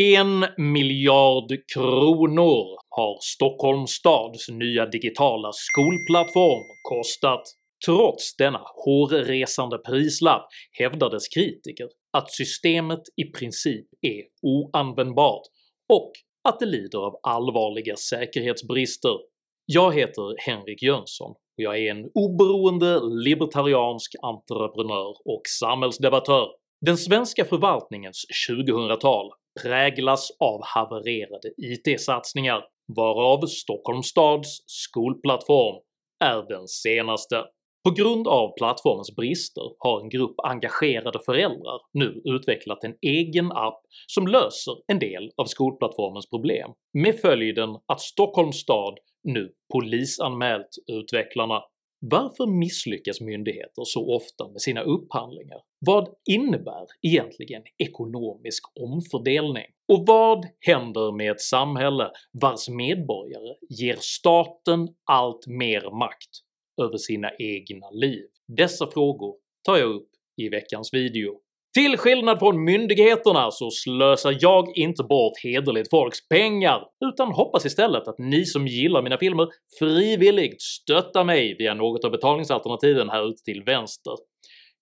En miljard kronor har Stockholms stads nya digitala skolplattform kostat. Trots denna hårresande prislapp hävdades kritiker att systemet i princip är oanvändbart och att det lider av allvarliga säkerhetsbrister. Jag heter Henrik Jönsson och jag är en oberoende libertariansk entreprenör och samhällsdebattör. Den svenska förvaltningens 2000-tal präglas av havererade IT-satsningar, varav Stockholms stads skolplattform är den senaste. På grund av plattformens brister har en grupp engagerade föräldrar nu utvecklat en egen app som löser en del av skolplattformens problem, med följden att Stockholms stad nu polisanmält utvecklarna. Varför misslyckas myndigheter så ofta med sina upphandlingar? Vad innebär egentligen ekonomisk omfördelning? Och vad händer med ett samhälle vars medborgare ger staten allt mer makt över sina egna liv? Dessa frågor tar jag upp i veckans video. Till skillnad från myndigheterna så slösar jag inte bort hederligt folks pengar, utan hoppas istället att ni som gillar mina filmer frivilligt stöttar mig via något av betalningsalternativen här ute till vänster.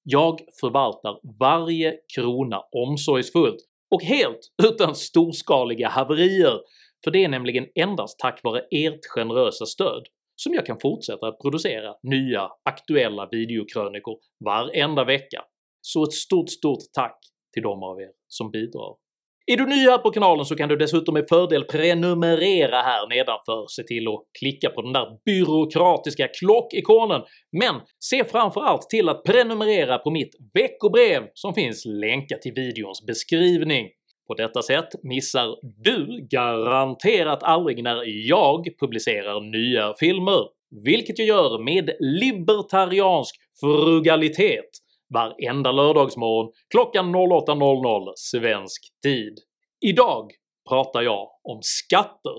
Jag förvaltar varje krona omsorgsfullt och helt utan storskaliga haverier, för det är nämligen endast tack vare ert generösa stöd som jag kan fortsätta att producera nya aktuella videokrönikor varenda vecka så ett stort stort tack till de av er som bidrar. Är du ny här på kanalen så kan du dessutom med fördel prenumerera här nedanför, se till att klicka på den där byråkratiska klockikonen, men se framförallt till att prenumerera på mitt veckobrev som finns länkat i videons beskrivning. På detta sätt missar du garanterat aldrig när jag publicerar nya filmer, vilket jag gör med libertariansk frugalitet varenda lördagsmorgon klockan 08.00 svensk tid. Idag pratar jag om skatter,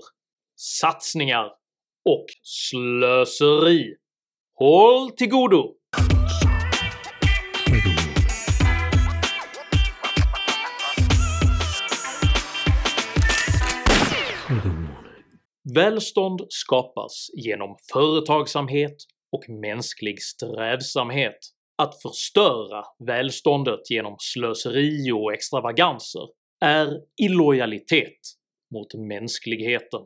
satsningar och slöseri. Håll till godo! Välstånd skapas genom företagsamhet och mänsklig strävsamhet. Att förstöra välståndet genom slöseri och extravaganser är illojalitet mot mänskligheten.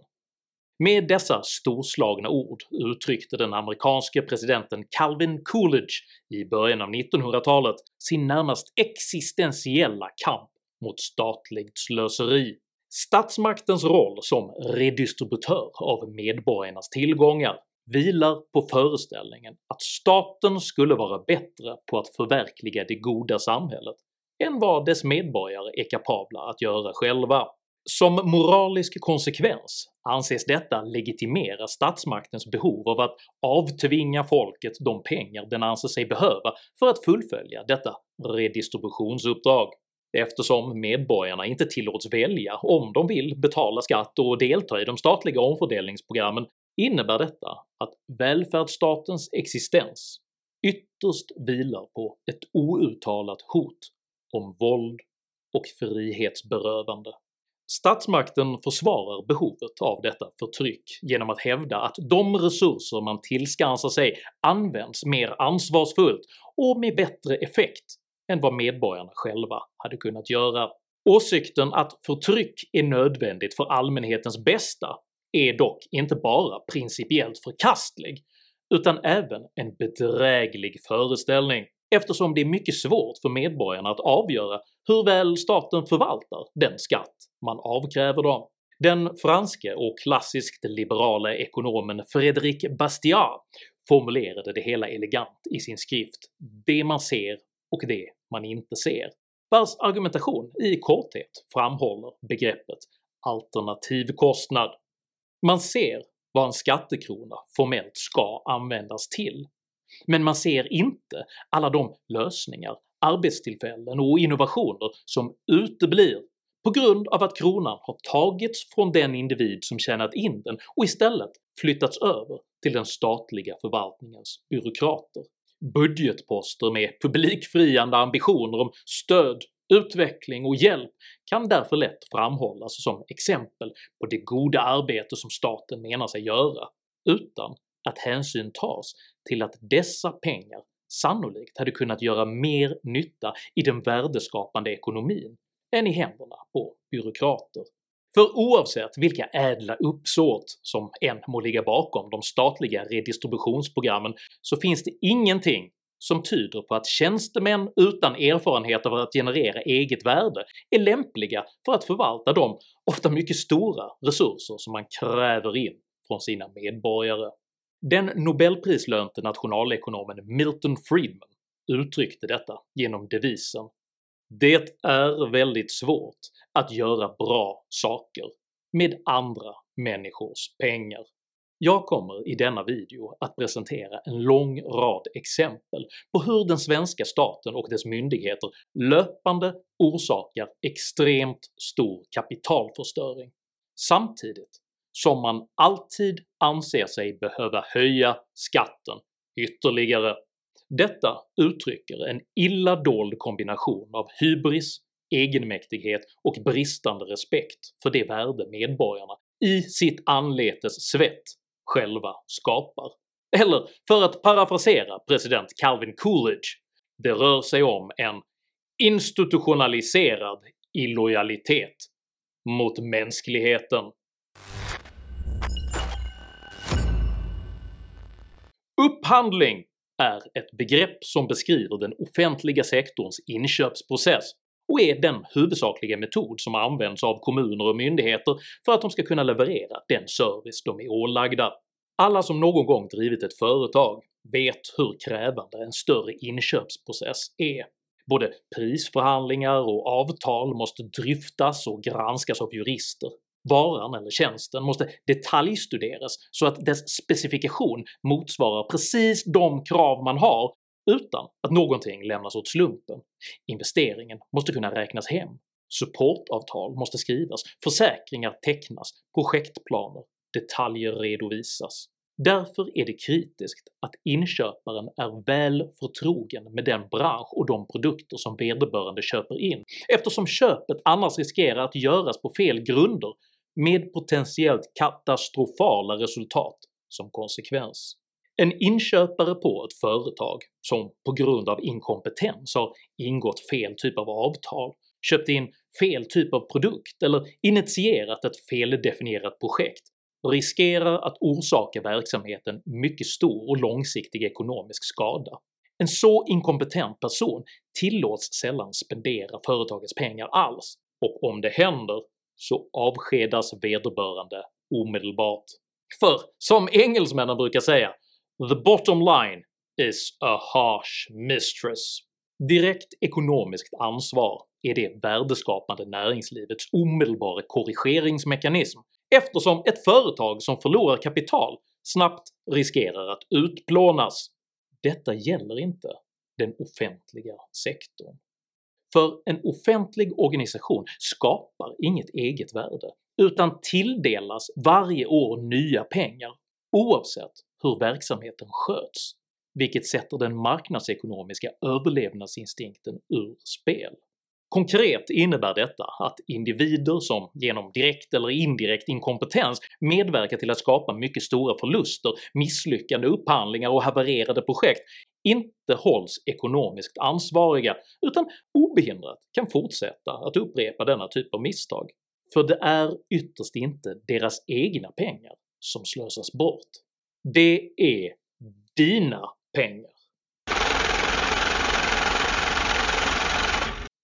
Med dessa storslagna ord uttryckte den amerikanske presidenten Calvin Coolidge i början av 1900-talet sin närmast existentiella kamp mot statligt slöseri. Statsmaktens roll som redistributör av medborgarnas tillgångar vilar på föreställningen att staten skulle vara bättre på att förverkliga det goda samhället än vad dess medborgare är kapabla att göra själva. Som moralisk konsekvens anses detta legitimera statsmaktens behov av att avtvinga folket de pengar den anser sig behöva för att fullfölja detta redistributionsuppdrag. Eftersom medborgarna inte tillåts välja om de vill betala skatt och delta i de statliga omfördelningsprogrammen innebär detta att välfärdsstatens existens ytterst vilar på ett outtalat hot om våld och frihetsberövande. Statsmakten försvarar behovet av detta förtryck genom att hävda att de resurser man tillskansar sig används mer ansvarsfullt och med bättre effekt än vad medborgarna själva hade kunnat göra. Åsikten att förtryck är nödvändigt för allmänhetens bästa är dock inte bara principiellt förkastlig, utan även en bedräglig föreställning eftersom det är mycket svårt för medborgarna att avgöra hur väl staten förvaltar den skatt man avkräver dem. Den franske och klassiskt liberala ekonomen Frédéric Bastiat formulerade det hela elegant i sin skrift “Det man ser och det man inte ser” vars argumentation i korthet framhåller begreppet alternativkostnad. Man ser vad en skattekrona formellt ska användas till, men man ser inte alla de lösningar, arbetstillfällen och innovationer som uteblir på grund av att kronan har tagits från den individ som tjänat in den och istället flyttats över till den statliga förvaltningens byråkrater. Budgetposter med publikfriande ambitioner om stöd utveckling och hjälp kan därför lätt framhållas som exempel på det goda arbete som staten menar sig göra, utan att hänsyn tas till att dessa pengar sannolikt hade kunnat göra mer nytta i den värdeskapande ekonomin än i händerna på byråkrater. För oavsett vilka ädla uppsåt som än må ligga bakom de statliga redistributionsprogrammen så finns det ingenting som tyder på att tjänstemän utan erfarenhet av att generera eget värde är lämpliga för att förvalta de ofta mycket stora resurser som man kräver in från sina medborgare. Den nobelprislönte nationalekonomen Milton Friedman uttryckte detta genom devisen “Det är väldigt svårt att göra bra saker med andra människors pengar. Jag kommer i denna video att presentera en lång rad exempel på hur den svenska staten och dess myndigheter löpande orsakar extremt stor kapitalförstöring, samtidigt som man alltid anser sig behöva höja skatten ytterligare. Detta uttrycker en illa dold kombination av hybris, egenmäktighet och bristande respekt för det värde medborgarna i sitt anletes svett själva skapar. Eller för att parafrasera president Calvin Coolidge, det rör sig om en institutionaliserad illojalitet mot mänskligheten. Upphandling är ett begrepp som beskriver den offentliga sektorns inköpsprocess och är den huvudsakliga metod som används av kommuner och myndigheter för att de ska kunna leverera den service de är ålagda. Alla som någon gång drivit ett företag vet hur krävande en större inköpsprocess är. Både prisförhandlingar och avtal måste dryftas och granskas av jurister. Varan eller tjänsten måste detaljstuderas så att dess specifikation motsvarar precis de krav man har utan att någonting lämnas åt slumpen. Investeringen måste kunna räknas hem, supportavtal måste skrivas, försäkringar tecknas, projektplaner, detaljer redovisas. Därför är det kritiskt att inköparen är väl förtrogen med den bransch och de produkter som vederbörande köper in, eftersom köpet annars riskerar att göras på fel grunder med potentiellt katastrofala resultat som konsekvens. En inköpare på ett företag som på grund av inkompetens har ingått fel typ av avtal, köpt in fel typ av produkt eller initierat ett feldefinierat projekt riskerar att orsaka verksamheten mycket stor och långsiktig ekonomisk skada. En så inkompetent person tillåts sällan spendera företagets pengar alls, och om det händer så avskedas vederbörande omedelbart. För som engelsmännen brukar säga “the bottom line is a harsh mistress”. Direkt ekonomiskt ansvar är det värdeskapande näringslivets omedelbara korrigeringsmekanism eftersom ett företag som förlorar kapital snabbt riskerar att utplånas. Detta gäller inte den offentliga sektorn. För en offentlig organisation skapar inget eget värde, utan tilldelas varje år nya pengar oavsett hur verksamheten sköts, vilket sätter den marknadsekonomiska överlevnadsinstinkten ur spel. Konkret innebär detta att individer som genom direkt eller indirekt inkompetens medverkar till att skapa mycket stora förluster, misslyckade upphandlingar och havererade projekt inte hålls ekonomiskt ansvariga utan obehindrat kan fortsätta att upprepa denna typ av misstag. För det är ytterst inte deras egna pengar som slösas bort. Det är dina pengar.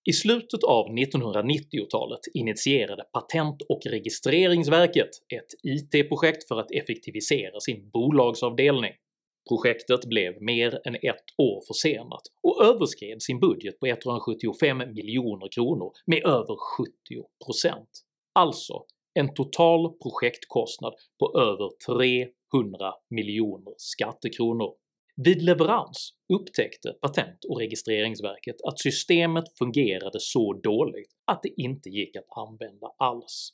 I slutet av 1990-talet initierade Patent- och registreringsverket ett IT-projekt för att effektivisera sin bolagsavdelning. Projektet blev mer än ett år försenat och överskred sin budget på 175 miljoner kronor med över 70%. Alltså en total projektkostnad på över 300 miljoner skattekronor. Vid leverans upptäckte Patent- och registreringsverket att systemet fungerade så dåligt att det inte gick att använda alls.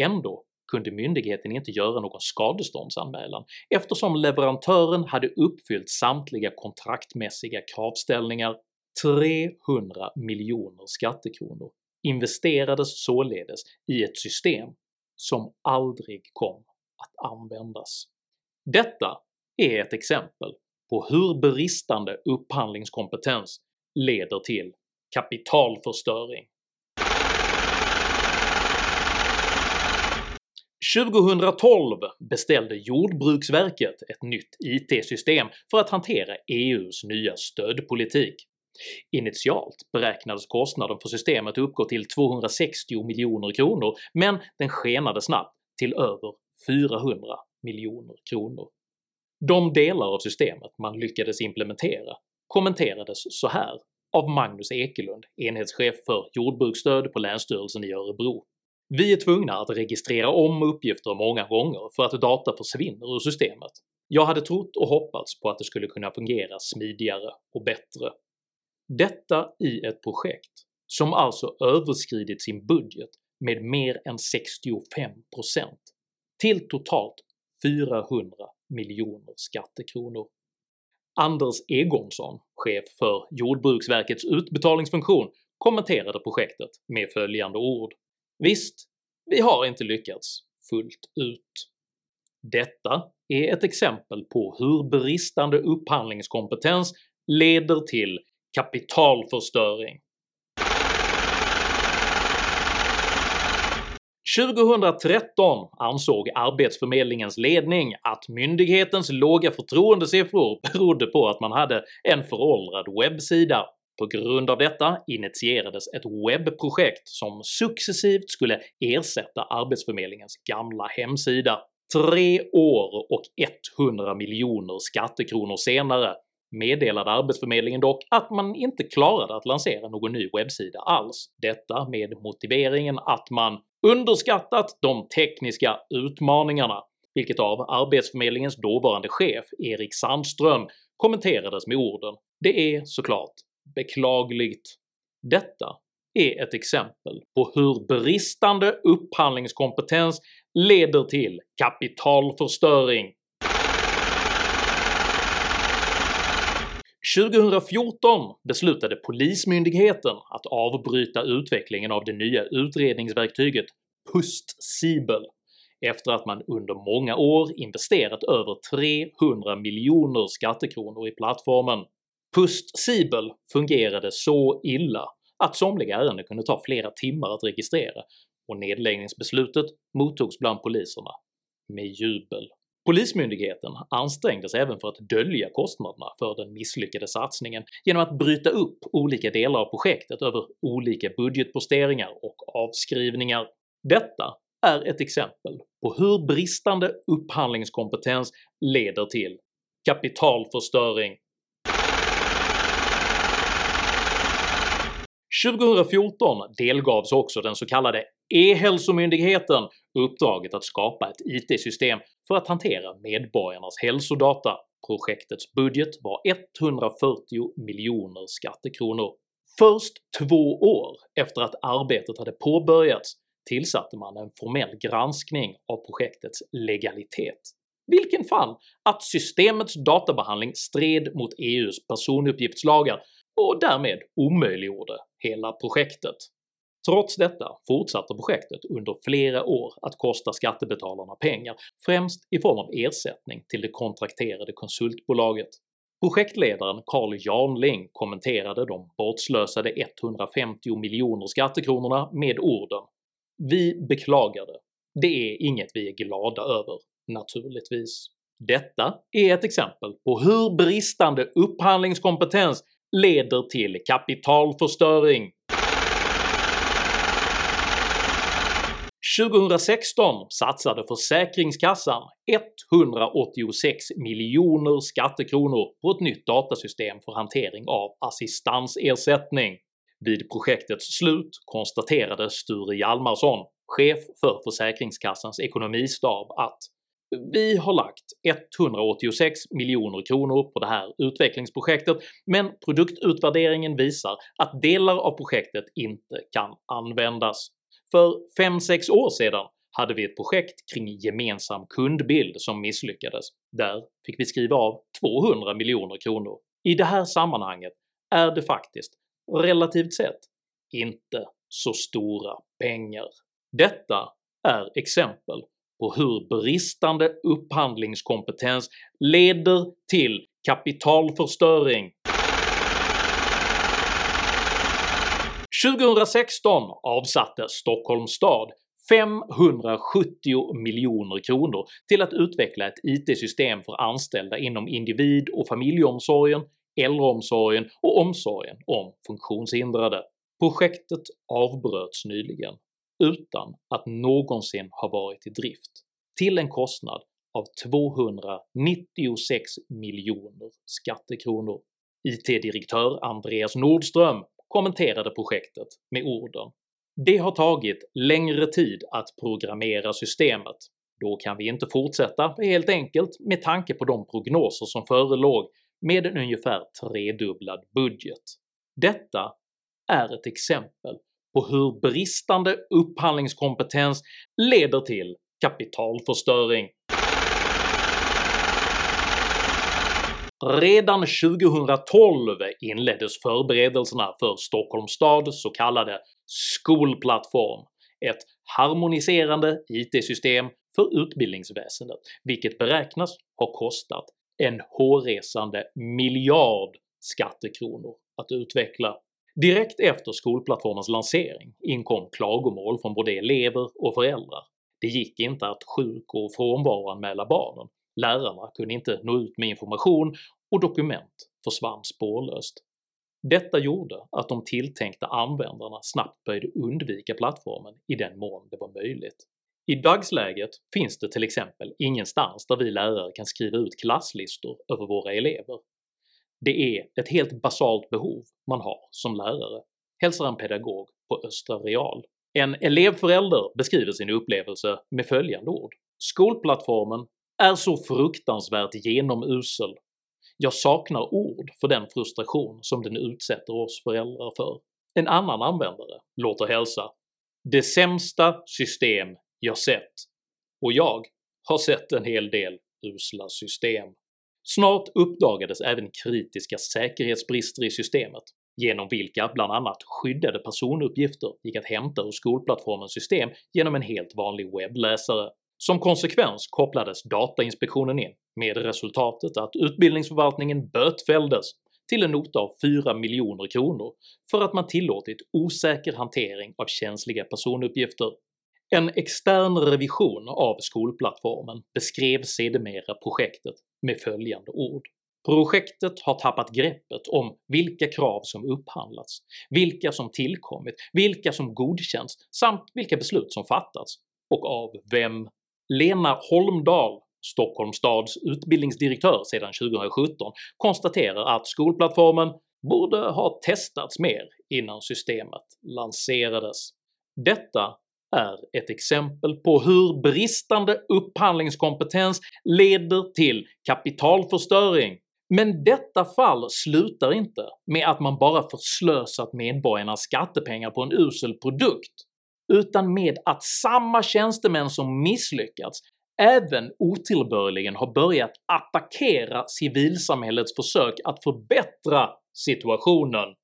Ändå kunde myndigheten inte göra någon skadeståndsanmälan eftersom leverantören hade uppfyllt samtliga kontraktmässiga kravställningar 300 miljoner skattekronor investerades således i ett system som aldrig kom att användas. Detta är ett exempel på hur bristande upphandlingskompetens leder till kapitalförstöring. 2012 beställde Jordbruksverket ett nytt IT-system för att hantera EUs nya stödpolitik. Initialt beräknades kostnaden för systemet uppgå till 260 miljoner kronor men den skenade snabbt till över 400 miljoner kronor. De delar av systemet man lyckades implementera kommenterades så här av Magnus Ekelund, enhetschef för jordbruksstöd på Länsstyrelsen i Örebro. “Vi är tvungna att registrera om uppgifter många gånger för att data försvinner ur systemet. Jag hade trott och hoppats på att det skulle kunna fungera smidigare och bättre. Detta i ett projekt som alltså överskridit sin budget med mer än 65% till totalt 400 miljoner skattekronor. Anders Egonsson, chef för Jordbruksverkets utbetalningsfunktion, kommenterade projektet med följande ord “Visst, vi har inte lyckats fullt ut. Detta är ett exempel på hur bristande upphandlingskompetens leder till kapitalförstöring. 2013 ansåg Arbetsförmedlingens ledning att myndighetens låga förtroendesiffror berodde på att man hade en föråldrad webbsida. På grund av detta initierades ett webbprojekt som successivt skulle ersätta Arbetsförmedlingens gamla hemsida. Tre år och 100 miljoner skattekronor senare meddelade arbetsförmedlingen dock att man inte klarade att lansera någon ny webbsida alls, detta med motiveringen att man underskattat de tekniska utmaningarna, vilket av arbetsförmedlingens dåvarande chef Erik Sandström kommenterades med orden. “Det är såklart beklagligt”. Detta är ett exempel på hur bristande upphandlingskompetens leder till kapitalförstöring. 2014 beslutade Polismyndigheten att avbryta utvecklingen av det nya utredningsverktyget PustSibel efter att man under många år investerat över 300 miljoner skattekronor i plattformen. PustSibel fungerade så illa att somliga ärenden kunde ta flera timmar att registrera och nedläggningsbeslutet mottogs bland poliserna med jubel. Polismyndigheten ansträngde sig även för att dölja kostnaderna för den misslyckade satsningen genom att bryta upp olika delar av projektet över olika budgetposteringar och avskrivningar. Detta är ett exempel på hur bristande upphandlingskompetens leder till kapitalförstöring 2014 delgavs också den så kallade E-hälsomyndigheten uppdraget att skapa ett IT-system för att hantera medborgarnas hälsodata. Projektets budget var 140 miljoner skattekronor. Först två år efter att arbetet hade påbörjats tillsatte man en formell granskning av projektets legalitet, vilken fann att systemets databehandling stred mot EUs personuppgiftslagar och därmed omöjliggjorde hela projektet. Trots detta fortsatte projektet under flera år att kosta skattebetalarna pengar, främst i form av ersättning till det kontrakterade konsultbolaget. Projektledaren Carl Jarnling kommenterade de bortslösade 150 miljoner skattekronorna med orden “Vi beklagar det. Det är inget vi är glada över, naturligtvis. Detta är ett exempel på hur bristande upphandlingskompetens leder till kapitalförstöring 2016 satsade Försäkringskassan 186 miljoner skattekronor på ett nytt datasystem för hantering av assistansersättning. Vid projektets slut konstaterade Sture Hjalmarsson, chef för Försäkringskassans ekonomistab att “Vi har lagt 186 miljoner kronor på det här utvecklingsprojektet, men produktutvärderingen visar att delar av projektet inte kan användas. För 5-6 år sedan hade vi ett projekt kring gemensam kundbild som misslyckades. Där fick vi skriva av 200 miljoner kronor. I det här sammanhanget är det faktiskt, relativt sett, inte så stora pengar. Detta är exempel på hur bristande upphandlingskompetens leder till kapitalförstöring. 2016 avsatte Stockholms stad 570 miljoner kronor till att utveckla ett IT-system för anställda inom individ och familjeomsorgen, äldreomsorgen och omsorgen om funktionshindrade. Projektet avbröts nyligen utan att någonsin ha varit i drift, till en kostnad av 296 miljoner skattekronor. IT-direktör Andreas Nordström kommenterade projektet med orden “Det har tagit längre tid att programmera systemet, då kan vi inte fortsätta helt enkelt med tanke på de prognoser som förelåg med en ungefär tredubblad budget. Detta är ett exempel på hur bristande upphandlingskompetens leder till kapitalförstöring. Redan 2012 inleddes förberedelserna för Stockholms stads så kallade skolplattform, ett harmoniserande IT-system för utbildningsväsendet, vilket beräknas ha kostat en hårresande miljard skattekronor att utveckla. Direkt efter skolplattformens lansering inkom klagomål från både elever och föräldrar. Det gick inte att sjuk och frånvaroanmäla barnen, lärarna kunde inte nå ut med information och dokument försvann spårlöst. Detta gjorde att de tilltänkta användarna snabbt började undvika plattformen i den mån det var möjligt. I dagsläget finns det till exempel ingenstans där vi lärare kan skriva ut klasslistor över våra elever. Det är ett helt basalt behov man har som lärare, hälsar en pedagog på Östra Real. En elevförälder beskriver sin upplevelse med följande ord “Skolplattformen är så fruktansvärt genomusel. Jag saknar ord för den frustration som den utsätter oss föräldrar för.” En annan användare låter hälsa “Det sämsta system jag sett, och jag har sett en hel del usla system.” Snart uppdagades även kritiska säkerhetsbrister i systemet, genom vilka bland annat skyddade personuppgifter gick att hämta ur skolplattformens system genom en helt vanlig webbläsare. Som konsekvens kopplades Datainspektionen in, med resultatet att utbildningsförvaltningen bötfälldes till en nota av 4 miljoner kronor för att man tillåtit osäker hantering av känsliga personuppgifter. En extern revision av skolplattformen beskrev sedermera projektet med följande ord Projektet har tappat greppet om vilka krav som upphandlats, vilka som tillkommit, vilka som godkänts samt vilka beslut som fattats, och av vem. Lena Holmdahl, Stockholms stads utbildningsdirektör sedan 2017, konstaterar att skolplattformen borde ha testats mer innan systemet lanserades. Detta är ett exempel på hur bristande upphandlingskompetens leder till kapitalförstöring men detta fall slutar inte med att man bara förslösat medborgarnas skattepengar på en usel produkt, utan med att samma tjänstemän som misslyckats även otillbörligen har börjat attackera civilsamhällets försök att förbättra situationen.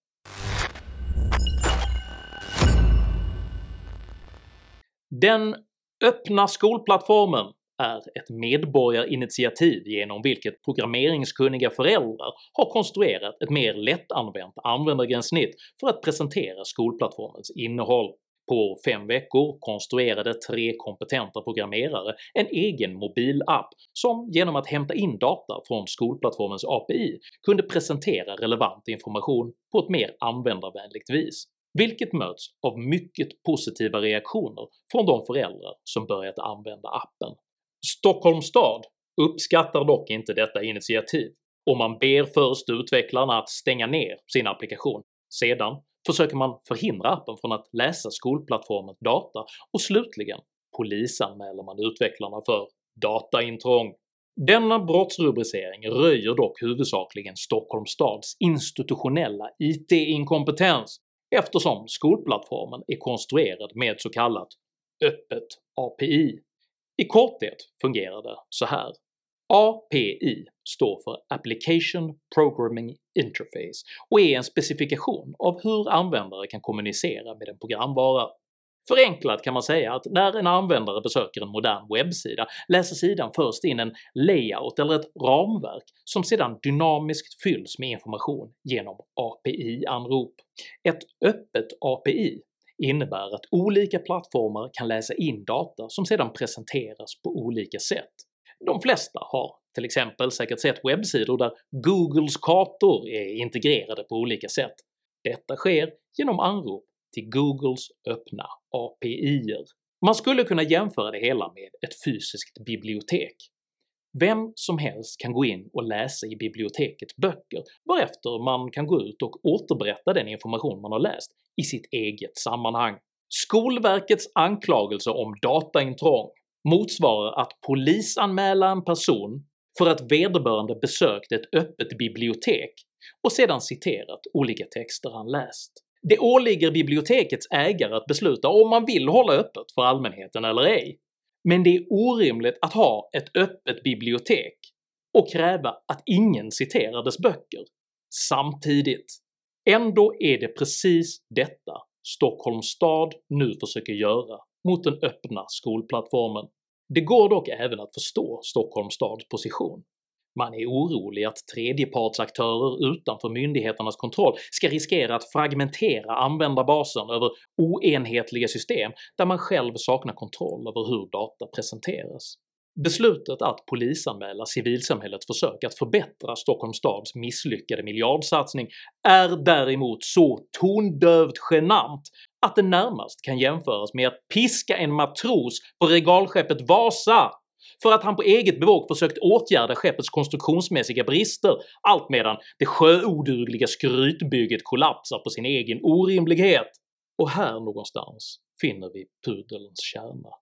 Den öppna skolplattformen är ett medborgarinitiativ genom vilket programmeringskunniga föräldrar har konstruerat ett mer lättanvänt användargränssnitt för att presentera skolplattformens innehåll. På fem veckor konstruerade tre kompetenta programmerare en egen mobilapp som genom att hämta in data från skolplattformens API kunde presentera relevant information på ett mer användarvänligt vis, vilket möts av mycket positiva reaktioner från de föräldrar som börjat använda appen. Stockholms stad uppskattar dock inte detta initiativ och man ber först utvecklarna att stänga ner sin applikation, sedan försöker man förhindra appen från att läsa skolplattformens data och slutligen polisanmäler man utvecklarna för dataintrång. Denna brottsrubricering röjer dock huvudsakligen Stockholms stads institutionella IT-inkompetens eftersom skolplattformen är konstruerad med ett så kallat “öppet API” I korthet fungerar det så här. API står för Application Programming Interface och är en specifikation av hur användare kan kommunicera med en programvara. Förenklat kan man säga att när en användare besöker en modern webbsida läser sidan först in en layout eller ett ramverk som sedan dynamiskt fylls med information genom API-anrop. Ett öppet API innebär att olika plattformar kan läsa in data som sedan presenteras på olika sätt. De flesta har till exempel säkert sett webbsidor där Googles kartor är integrerade på olika sätt. Detta sker genom anrop till Googles öppna API'er. Man skulle kunna jämföra det hela med ett fysiskt bibliotek. Vem som helst kan gå in och läsa i bibliotekets böcker varefter man kan gå ut och återberätta den information man har läst i sitt eget sammanhang. Skolverkets anklagelse om dataintrång motsvarar att polisanmäla en person för att vederbörande besökt ett öppet bibliotek och sedan citerat olika texter han läst. Det åligger bibliotekets ägare att besluta om man vill hålla öppet för allmänheten eller ej, men det är orimligt att ha ett öppet bibliotek och kräva att ingen citerar dess böcker samtidigt. Ändå är det precis detta Stockholms stad nu försöker göra mot den öppna skolplattformen. Det går dock även att förstå Stockholms stads position. Man är orolig att tredjepartsaktörer utanför myndigheternas kontroll ska riskera att fragmentera användarbasen över oenhetliga system där man själv saknar kontroll över hur data presenteras. Beslutet att polisanmäla civilsamhällets försök att förbättra Stockholms stads misslyckade miljardsatsning är däremot så tondövt genant att det närmast kan jämföras med att piska en matros på regalskeppet Vasa för att han på eget bevåg försökt åtgärda skeppets konstruktionsmässiga brister allt medan det sjöodugliga skrytbygget kollapsar på sin egen orimlighet. Och här någonstans finner vi pudelns kärna.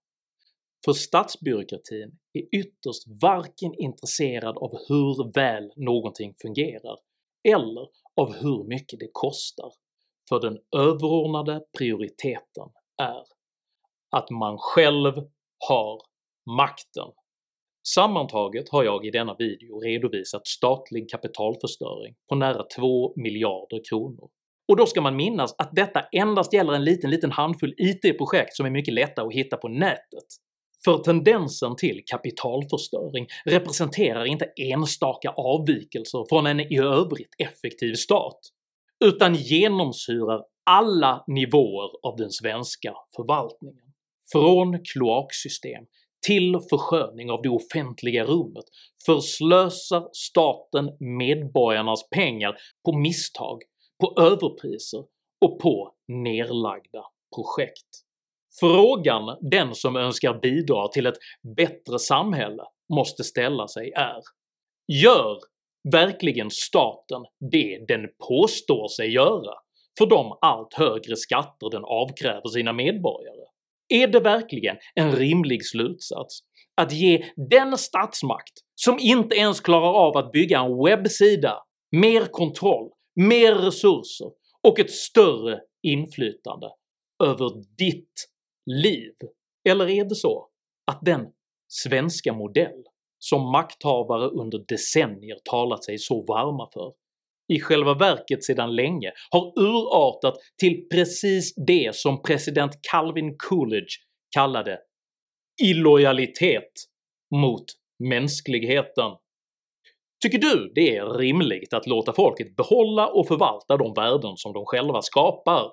För statsbyråkratin är ytterst varken intresserad av hur väl någonting fungerar eller av hur mycket det kostar, för den överordnade prioriteten är att man själv har makten. Sammantaget har jag i denna video redovisat statlig kapitalförstöring på nära 2 miljarder kronor. Och då ska man minnas att detta endast gäller en liten liten handfull IT-projekt som är mycket lätta att hitta på nätet. För tendensen till kapitalförstöring representerar inte enstaka avvikelser från en i övrigt effektiv stat, utan genomsyrar alla nivåer av den svenska förvaltningen. Från kloaksystem till försköning av det offentliga rummet förslösar staten medborgarnas pengar på misstag, på överpriser och på nerlagda projekt. Frågan den som önskar bidra till ett bättre samhälle måste ställa sig är “Gör verkligen staten det den påstår sig göra för de allt högre skatter den avkräver sina medborgare? Är det verkligen en rimlig slutsats att ge den statsmakt som inte ens klarar av att bygga en webbsida mer kontroll, mer resurser och ett större inflytande över ditt liv? Eller är det så att den svenska modell som makthavare under decennier talat sig så varma för i själva verket sedan länge har urartat till precis det som president Calvin Coolidge kallade illojalitet mot mänskligheten. Tycker du det är rimligt att låta folket behålla och förvalta de värden som de själva skapar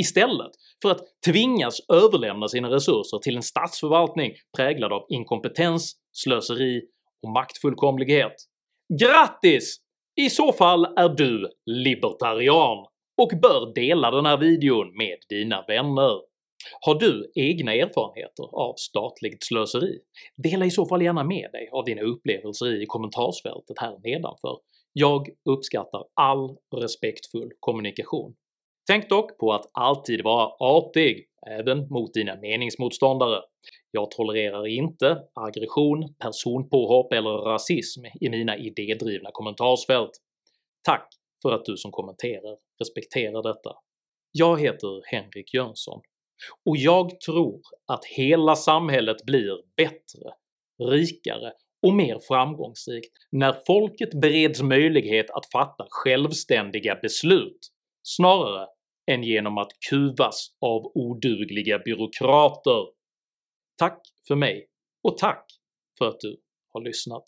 istället för att tvingas överlämna sina resurser till en statsförvaltning präglad av inkompetens, slöseri och maktfullkomlighet? Grattis! I så fall är du libertarian och bör dela den här videon med dina vänner. Har du egna erfarenheter av statligt slöseri? Dela i så fall gärna med dig av dina upplevelser i kommentarsfältet här nedanför. Jag uppskattar all respektfull kommunikation. Tänk dock på att alltid vara artig, även mot dina meningsmotståndare. Jag tolererar inte aggression, personpåhopp eller rasism i mina idédrivna kommentarsfält. Tack för att du som kommenterar respekterar detta. Jag heter Henrik Jönsson och jag tror att hela samhället blir bättre, rikare och mer framgångsrikt när folket bereds möjlighet att fatta självständiga beslut snarare än genom att kuvas av odugliga byråkrater. Tack för mig, och tack för att du har lyssnat.